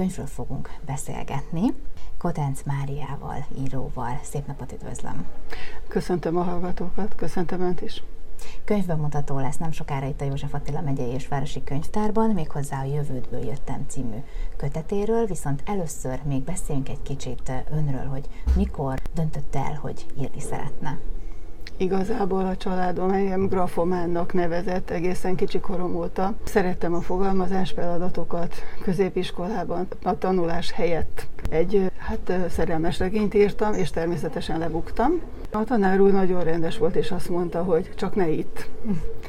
könyvről fogunk beszélgetni. Kotenc Máriával, íróval. Szép napot üdvözlöm! Köszöntöm a hallgatókat, köszöntöm Önt is! Könyvbemutató lesz nem sokára itt a József Attila megyei és városi könyvtárban, méghozzá a Jövődből jöttem című kötetéről, viszont először még beszéljünk egy kicsit önről, hogy mikor döntött el, hogy írni szeretne. Igazából a családom engem grafománnak nevezett egészen kicsi korom óta. Szerettem a fogalmazás feladatokat középiskolában, a tanulás helyett. Egy hát szerelmes regényt írtam, és természetesen lebuktam. A tanár úr nagyon rendes volt, és azt mondta, hogy csak ne itt.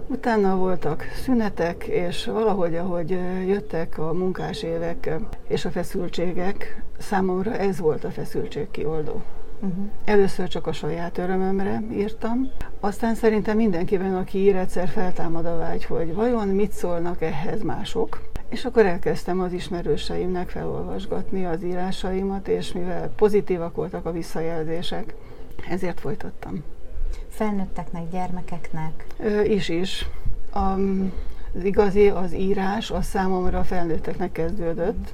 Utána voltak szünetek, és valahogy, ahogy jöttek a munkás évek és a feszültségek, számomra ez volt a feszültség kioldó. Uh-huh. Először csak a saját örömömre írtam, aztán szerintem mindenkiben, aki ír, egyszer feltámad a vágy, hogy vajon mit szólnak ehhez mások. És akkor elkezdtem az ismerőseimnek felolvasgatni az írásaimat, és mivel pozitívak voltak a visszajelzések, ezért folytattam. Felnőtteknek, gyermekeknek? Ö, is is. A, az igazi, az írás, az számomra felnőtteknek kezdődött.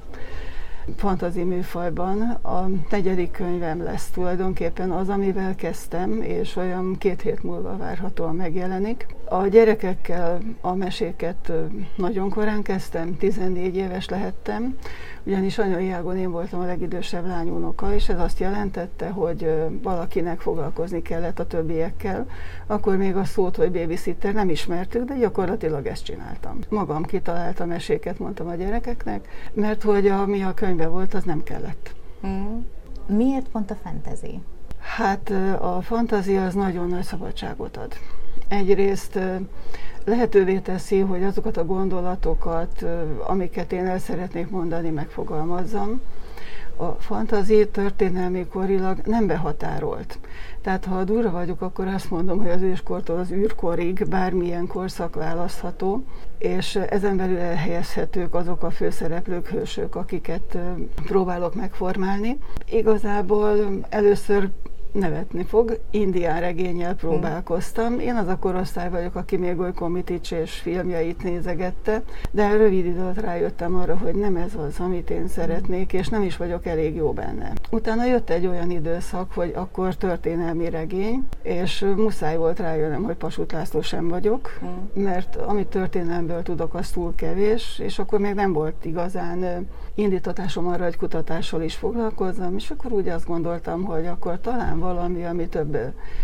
Fantazi műfajban. A negyedik könyvem lesz tulajdonképpen az, amivel kezdtem, és olyan két hét múlva várhatóan megjelenik. A gyerekekkel a meséket nagyon korán kezdtem, 14 éves lehettem, ugyanis anyai ágon én voltam a legidősebb lányunoka, és ez azt jelentette, hogy valakinek foglalkozni kellett a többiekkel. Akkor még a szót, hogy babysitter nem ismertük, de gyakorlatilag ezt csináltam. Magam kitaláltam meséket, mondtam a gyerekeknek, mert hogy ami a könyvben volt, az nem kellett. Mm. Miért pont a fantasy? Hát a fantázia az nagyon nagy szabadságot ad. Egyrészt lehetővé teszi, hogy azokat a gondolatokat, amiket én el szeretnék mondani, megfogalmazzam. A fantazi történelmi korilag nem behatárolt. Tehát ha durva vagyok, akkor azt mondom, hogy az őskortól az űrkorig bármilyen korszak választható, és ezen belül elhelyezhetők azok a főszereplők, hősök, akiket próbálok megformálni. Igazából először nevetni fog. Indián regényel próbálkoztam. Én az a korosztály vagyok, aki még oly Komitics és filmjeit nézegette, de rövid időt rájöttem arra, hogy nem ez az, amit én szeretnék, és nem is vagyok elég jó benne. Utána jött egy olyan időszak, hogy akkor történelmi regény, és muszáj volt rájönnöm, hogy Pasut László sem vagyok, mert amit történelmből tudok, az túl kevés, és akkor még nem volt igazán indítatásom arra, hogy kutatással is foglalkozzam, és akkor úgy azt gondoltam, hogy akkor talán valami, ami több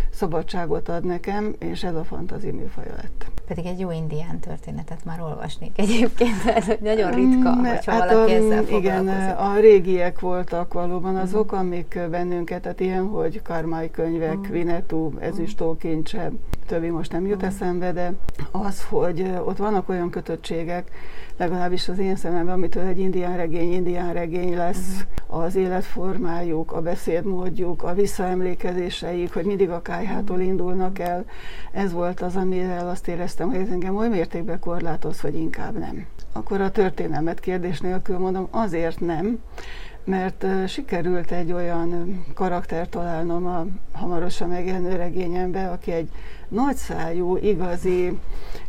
szabadságot ad nekem, és ez a fantazi műfaja lett. Pedig egy jó indián történetet már olvasnék egyébként, ez nagyon ritka, mm, hogyha hát valaki a, ezzel Igen, a régiek voltak valóban azok, uh-huh. amik bennünket, tehát ilyen, hogy Karmai könyvek, uh-huh. Vinetú, ezüstó kincse, többi most nem jut uh-huh. eszembe, de az, hogy ott vannak olyan kötöttségek, legalábbis az én szememben, amitől egy indián regény, indián regény lesz, uh-huh. az életformájuk, a beszédmódjuk, a visszaemlékezéseik, hogy mindig a kájhától indulnak el. Ez volt az, amire azt éreztem, hogy ez engem oly mértékben korlátoz, hogy inkább nem. Akkor a történelmet kérdés nélkül mondom, azért nem, mert sikerült egy olyan karakter találnom a hamarosan megjelenő regényembe, aki egy nagyszájú, igazi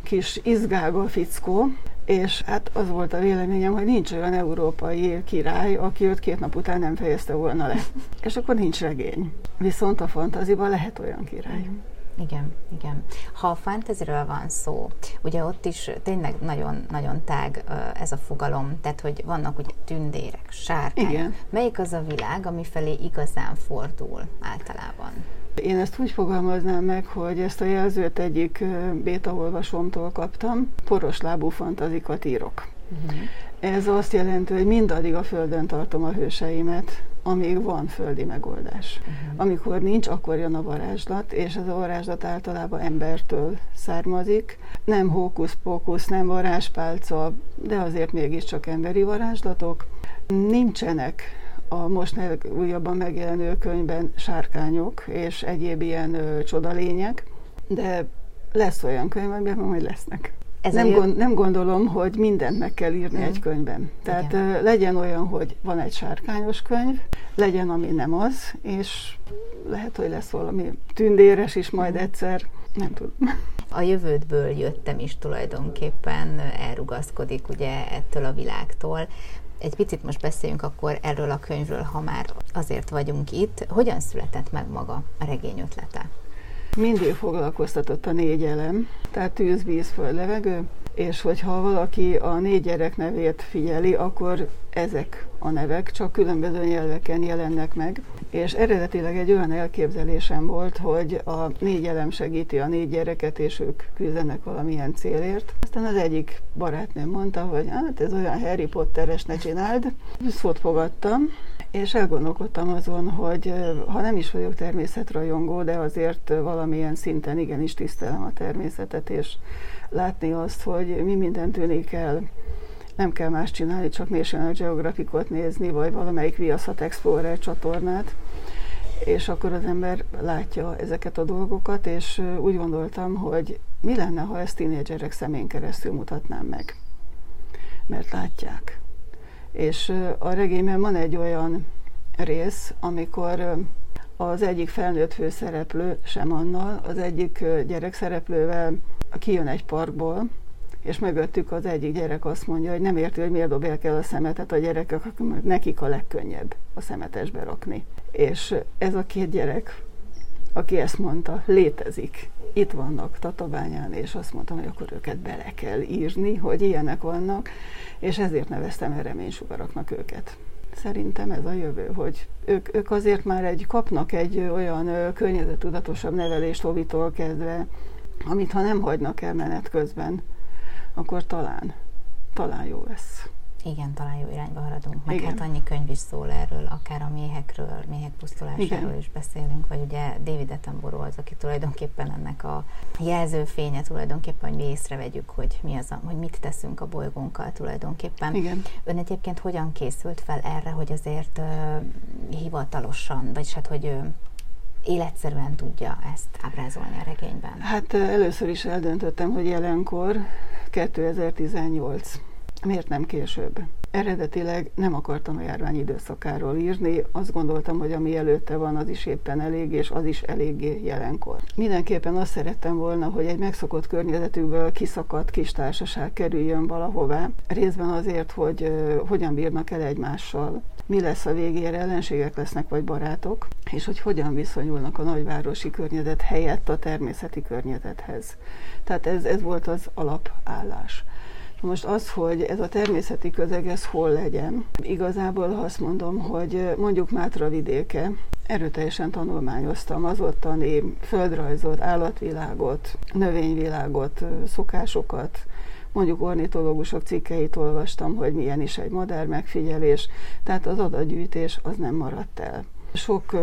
kis izgága fickó, és hát az volt a véleményem, hogy nincs olyan európai király, aki őt két nap után nem fejezte volna le. És akkor nincs regény. Viszont a fantaziban lehet olyan király. Mm. Igen, igen. Ha a fantasyről van szó, ugye ott is tényleg nagyon-nagyon tág ez a fogalom, tehát hogy vannak ugye tündérek, sárkányok. Igen. Melyik az a világ, ami felé igazán fordul általában? Én ezt úgy fogalmaznám meg, hogy ezt a jelzőt egyik béta olvasomtól kaptam, poros lábú fantazikat írok. Uh-huh. Ez azt jelenti, hogy mindaddig a földön tartom a hőseimet, amíg van földi megoldás. Uh-huh. Amikor nincs, akkor jön a varázslat, és ez a varázslat általában embertől származik. Nem hókusz-pókusz, nem varázspálca, de azért mégiscsak emberi varázslatok. Nincsenek a most újabban megjelenő könyvben sárkányok és egyéb ilyen ö, csodalények, de lesz olyan könyv, amiben majd lesznek. Ez nem, gond, nem gondolom, hogy mindent meg kell írni mm. egy könyvben. Tehát Igen. legyen olyan, hogy van egy sárkányos könyv, legyen, ami nem az, és lehet, hogy lesz valami tündéres is majd mm. egyszer, nem tudom. A jövődből jöttem is tulajdonképpen elrugaszkodik ugye ettől a világtól. Egy picit most beszéljünk akkor erről a könyvről, ha már azért vagyunk itt. Hogyan született meg maga a regény ötlete? Mindig foglalkoztatott a négy elem, tehát tűz, víz, föld, levegő, és hogyha valaki a négy gyerek nevét figyeli, akkor ezek a nevek csak különböző nyelveken jelennek meg. És eredetileg egy olyan elképzelésem volt, hogy a négy elem segíti a négy gyereket, és ők küzdenek valamilyen célért. Aztán az egyik barátnőm mondta, hogy hát ez olyan Harry Potteres, ne csináld. Szót fogadtam, és elgondolkodtam azon, hogy ha nem is vagyok természetrajongó, de azért valamilyen szinten igenis tisztelem a természetet, és látni azt, hogy mi minden tűnik el nem kell más csinálni, csak National Geographicot nézni, vagy valamelyik Viaszat Explorer csatornát, és akkor az ember látja ezeket a dolgokat, és úgy gondoltam, hogy mi lenne, ha ezt tínédzserek szemén keresztül mutatnám meg. Mert látják. És a regényben van egy olyan rész, amikor az egyik felnőtt főszereplő, sem annal, az egyik gyerek szereplővel kijön egy parkból, és mögöttük az egyik gyerek azt mondja, hogy nem érti, hogy miért dobják el a szemetet a gyerekek, nekik a legkönnyebb a szemetesbe rakni. És ez a két gyerek, aki ezt mondta, létezik. Itt vannak Tatabányán, és azt mondtam, hogy akkor őket bele kell írni, hogy ilyenek vannak, és ezért neveztem el reménysugaraknak őket. Szerintem ez a jövő, hogy ők, ők azért már egy, kapnak egy olyan környezetudatosabb nevelést Ovitól kezdve, amit ha nem hagynak el menet közben, akkor talán, talán jó lesz. Igen, talán jó irányba haladunk. Meg Igen. hát annyi könyv is szól erről, akár a méhekről, méhek pusztulásáról Igen. is beszélünk, vagy ugye David Attenborough az, aki tulajdonképpen ennek a jelzőfénye tulajdonképpen, hogy mi észrevegyük, hogy, mi az a, hogy mit teszünk a bolygónkkal tulajdonképpen. Igen. Ön egyébként hogyan készült fel erre, hogy azért uh, hivatalosan, vagyis hát, hogy uh, életszerűen tudja ezt ábrázolni a regényben? Hát először is eldöntöttem, hogy jelenkor 2018. Miért nem később? Eredetileg nem akartam a járvány időszakáról írni, azt gondoltam, hogy ami előtte van, az is éppen elég, és az is eléggé jelenkor. Mindenképpen azt szerettem volna, hogy egy megszokott környezetükből kiszakadt kis társaság kerüljön valahová, részben azért, hogy uh, hogyan bírnak el egymással, mi lesz a végére, ellenségek lesznek vagy barátok, és hogy hogyan viszonyulnak a nagyvárosi környezet helyett a természeti környezethez. Tehát ez, ez volt az alapállás. Most az, hogy ez a természeti közeg, ez hol legyen, igazából azt mondom, hogy mondjuk Mátra vidéke, erőteljesen tanulmányoztam az ottani földrajzot, állatvilágot, növényvilágot, szokásokat, mondjuk ornitológusok cikkeit olvastam, hogy milyen is egy madár megfigyelés, tehát az adatgyűjtés az nem maradt el. Sok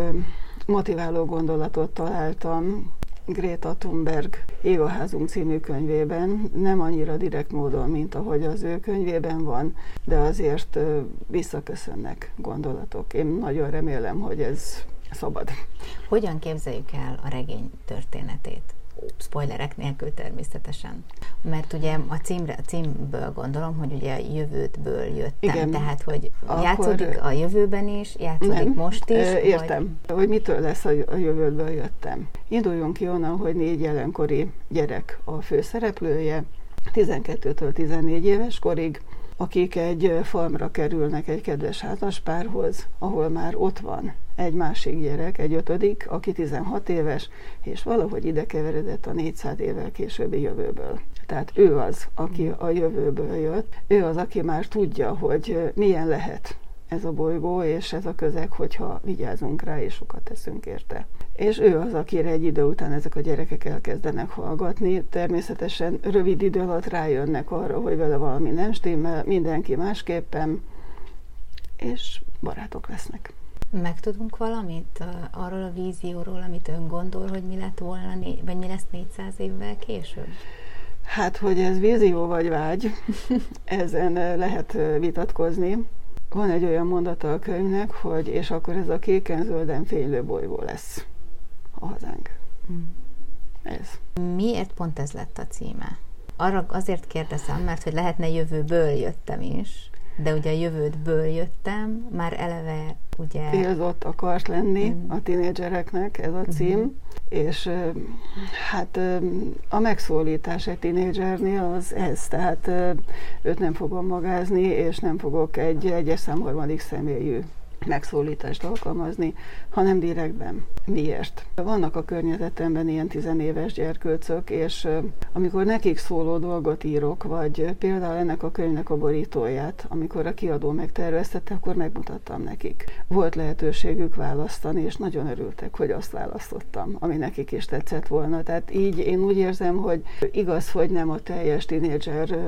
motiváló gondolatot találtam Greta Thunberg Égaházunk című könyvében, nem annyira direkt módon, mint ahogy az ő könyvében van, de azért visszaköszönnek gondolatok. Én nagyon remélem, hogy ez szabad. Hogyan képzeljük el a regény történetét? Spoilerek nélkül természetesen. Mert ugye a, címre, a címből gondolom, hogy ugye a jövőtből jöttem, Igen. tehát hogy Akkor játszódik a jövőben is, játszódik nem. most is. Értem, vagy... hogy mitől lesz a, jövőből jöttem. Induljunk ki onnan, hogy négy jelenkori gyerek a főszereplője, 12-től 14 éves korig, akik egy farmra kerülnek egy kedves házaspárhoz, ahol már ott van egy másik gyerek, egy ötödik, aki 16 éves, és valahogy ide keveredett a 400 évvel későbbi jövőből. Tehát ő az, aki a jövőből jött, ő az, aki már tudja, hogy milyen lehet ez a bolygó és ez a közeg, hogyha vigyázunk rá és sokat teszünk érte. És ő az, akire egy idő után ezek a gyerekek elkezdenek hallgatni. Természetesen rövid idő alatt rájönnek arra, hogy vele valami nem stimmel, mindenki másképpen, és barátok lesznek. Megtudunk valamit arról a vízióról, amit ön gondol, hogy mi lett volna, vagy mi lesz 400 évvel később? Hát, hogy ez vízió vagy vágy, ezen lehet vitatkozni. Van egy olyan mondata a könyvnek, hogy és akkor ez a kéken-zölden fénylő bolygó lesz a hazánk. Hmm. Ez. Miért pont ez lett a címe? Arra azért kérdezem, mert hogy lehetne jövőből jöttem is, de ugye a jövődből jöttem, már eleve ugye... Célzott akart lenni mm. a tinédzsereknek, ez a mhm. cím, mm-hmm. és hát a megszólítás egy tinédzsernél az ez, tehát őt nem fogom magázni, és nem fogok egy egyes számharmadik személyű megszólítást alkalmazni, hanem direktben. Miért? Vannak a környezetemben ilyen tizenéves gyerkőcök, és amikor nekik szóló dolgot írok, vagy például ennek a könyvnek a borítóját, amikor a kiadó megterveztette, akkor megmutattam nekik. Volt lehetőségük választani, és nagyon örültek, hogy azt választottam, ami nekik is tetszett volna. Tehát így én úgy érzem, hogy igaz, hogy nem a teljes tinédzser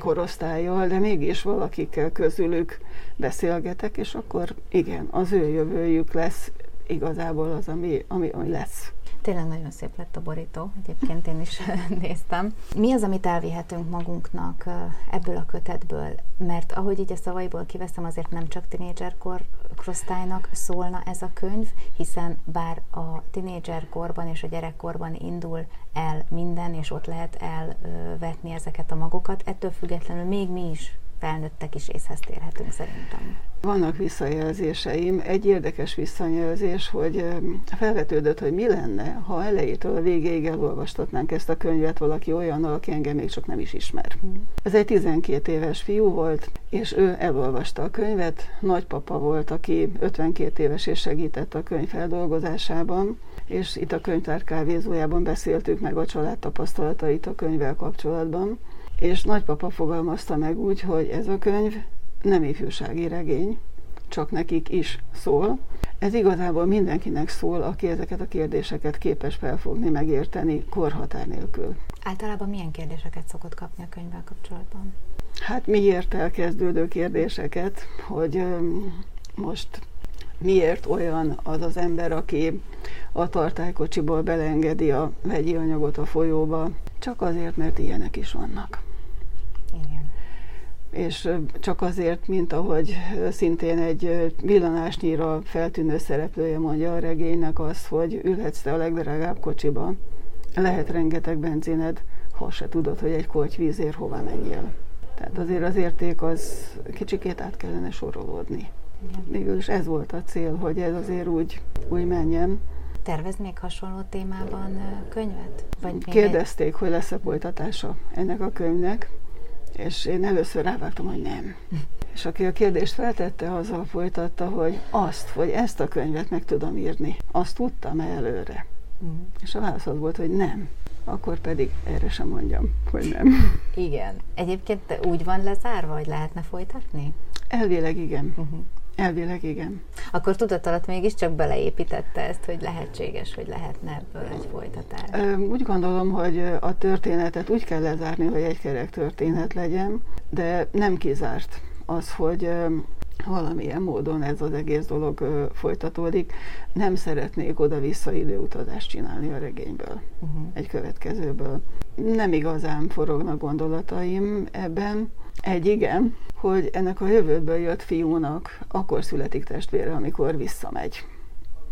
korosztályjal, de mégis valakikkel közülük beszélgetek, és akkor igen, az ő jövőjük lesz igazából az, ami, ami, ami lesz. Tényleg nagyon szép lett a borító, egyébként én is néztem. Mi az, amit elvihetünk magunknak ebből a kötetből? Mert ahogy így a szavaiból kiveszem, azért nem csak tinédzserkor korosztálynak szólna ez a könyv, hiszen bár a tinédzserkorban és a gyerekkorban indul el minden, és ott lehet elvetni ezeket a magokat, ettől függetlenül még mi is felnőttek is észhez térhetünk szerintem. Vannak visszajelzéseim. Egy érdekes visszajelzés, hogy felvetődött, hogy mi lenne, ha elejétől a végéig elolvastatnánk ezt a könyvet valaki olyan, aki engem még csak nem is ismer. Ez egy 12 éves fiú volt, és ő elolvasta a könyvet. Nagypapa volt, aki 52 éves és segített a könyv feldolgozásában, és itt a könyvtár kávézójában beszéltük meg a család tapasztalatait a könyvvel kapcsolatban. És nagypapa fogalmazta meg úgy, hogy ez a könyv nem ifjúsági regény, csak nekik is szól. Ez igazából mindenkinek szól, aki ezeket a kérdéseket képes felfogni, megérteni korhatár nélkül. Általában milyen kérdéseket szokott kapni a könyvvel kapcsolatban? Hát miért elkezdődő kérdéseket, hogy most miért olyan az az ember, aki a tartálykocsiból belengedi a vegyi anyagot a folyóba, csak azért, mert ilyenek is vannak és csak azért, mint ahogy szintén egy villanásnyira feltűnő szereplője mondja a regénynek az, hogy ülhetsz te a legdrágább kocsiba, lehet rengeteg benzined, ha se tudod, hogy egy korty vízért hova menjél. Tehát azért az érték az kicsikét át kellene sorolódni. Mégis ez volt a cél, hogy ez azért úgy, úgy menjen. Tervez még hasonló témában könyvet? Vagy Kérdezték, egy... hogy lesz-e folytatása ennek a könyvnek és én először rávágtam, hogy nem. És aki a kérdést feltette, azzal folytatta, hogy azt, hogy ezt a könyvet meg tudom írni, azt tudtam előre. Mm. És a válasz az volt, hogy nem. Akkor pedig erre sem mondjam, hogy nem. Igen. Egyébként úgy van lezárva, hogy lehetne folytatni? Elvileg igen. Uh-huh. Elvileg igen. Akkor tudat alatt mégiscsak beleépítette ezt, hogy lehetséges, hogy lehetne ebből egy folytatás. Úgy gondolom, hogy a történetet úgy kell lezárni, hogy egy kerek történet legyen, de nem kizárt az, hogy valamilyen módon ez az egész dolog folytatódik. Nem szeretnék oda-vissza időutazást csinálni a regényből, uh-huh. egy következőből. Nem igazán forognak gondolataim ebben. Egy igen, hogy ennek a jövőből jött fiúnak akkor születik testvére, amikor visszamegy.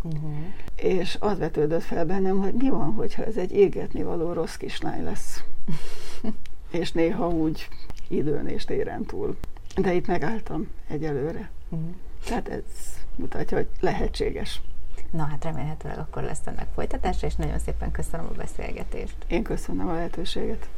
Uh-huh. És az vetődött fel bennem, hogy mi van, hogyha ez egy égetni való rossz kislány lesz. és néha úgy időn és téren túl. De itt megálltam egyelőre. Uh-huh. Tehát ez mutatja, hogy lehetséges. Na hát remélhetőleg akkor lesz ennek folytatása, és nagyon szépen köszönöm a beszélgetést. Én köszönöm a lehetőséget.